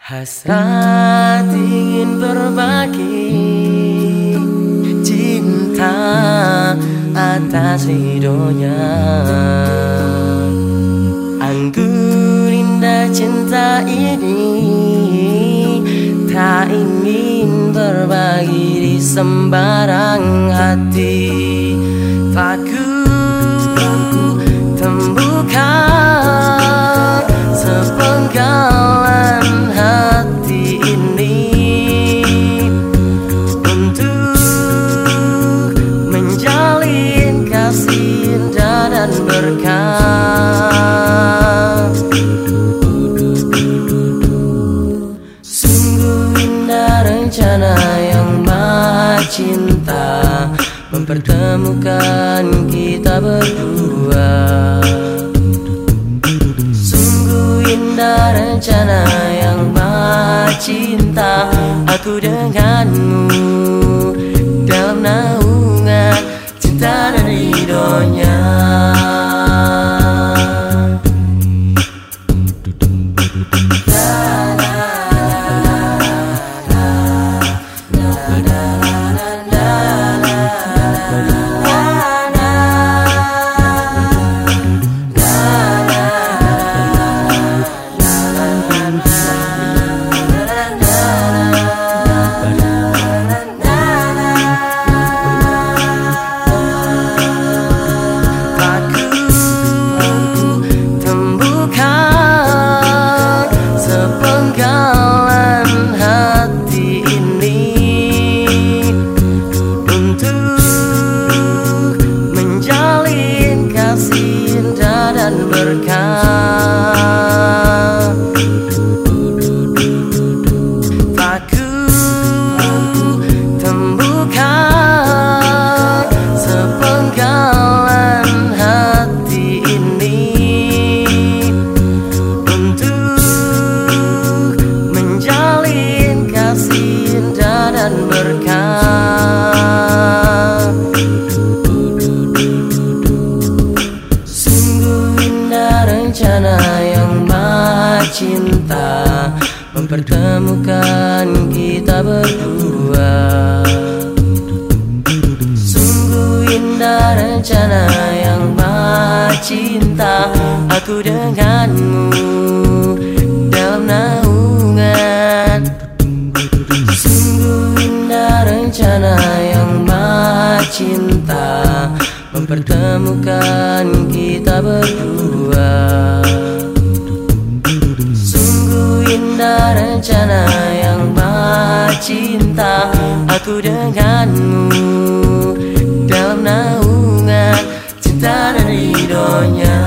Hasrat ingin berbagi cinta atas ridhonya. Anggur indah cinta ini Tak ingin berbagi di sembarang hati. Takut cinta Mempertemukan kita berdua. Sungguh indah rencana yang maha cinta Aku denganmu. Dalam naungan cinta dan ridhonya now. Cinta Mempertemukan kita berdua. Sungguh indah rencana yang maha cinta Aku denganmu dalam naungan. Sungguh indah rencana yang maha cinta Mempertemukan cinta aku denganmu Dalam naungan cinta dan ridonya.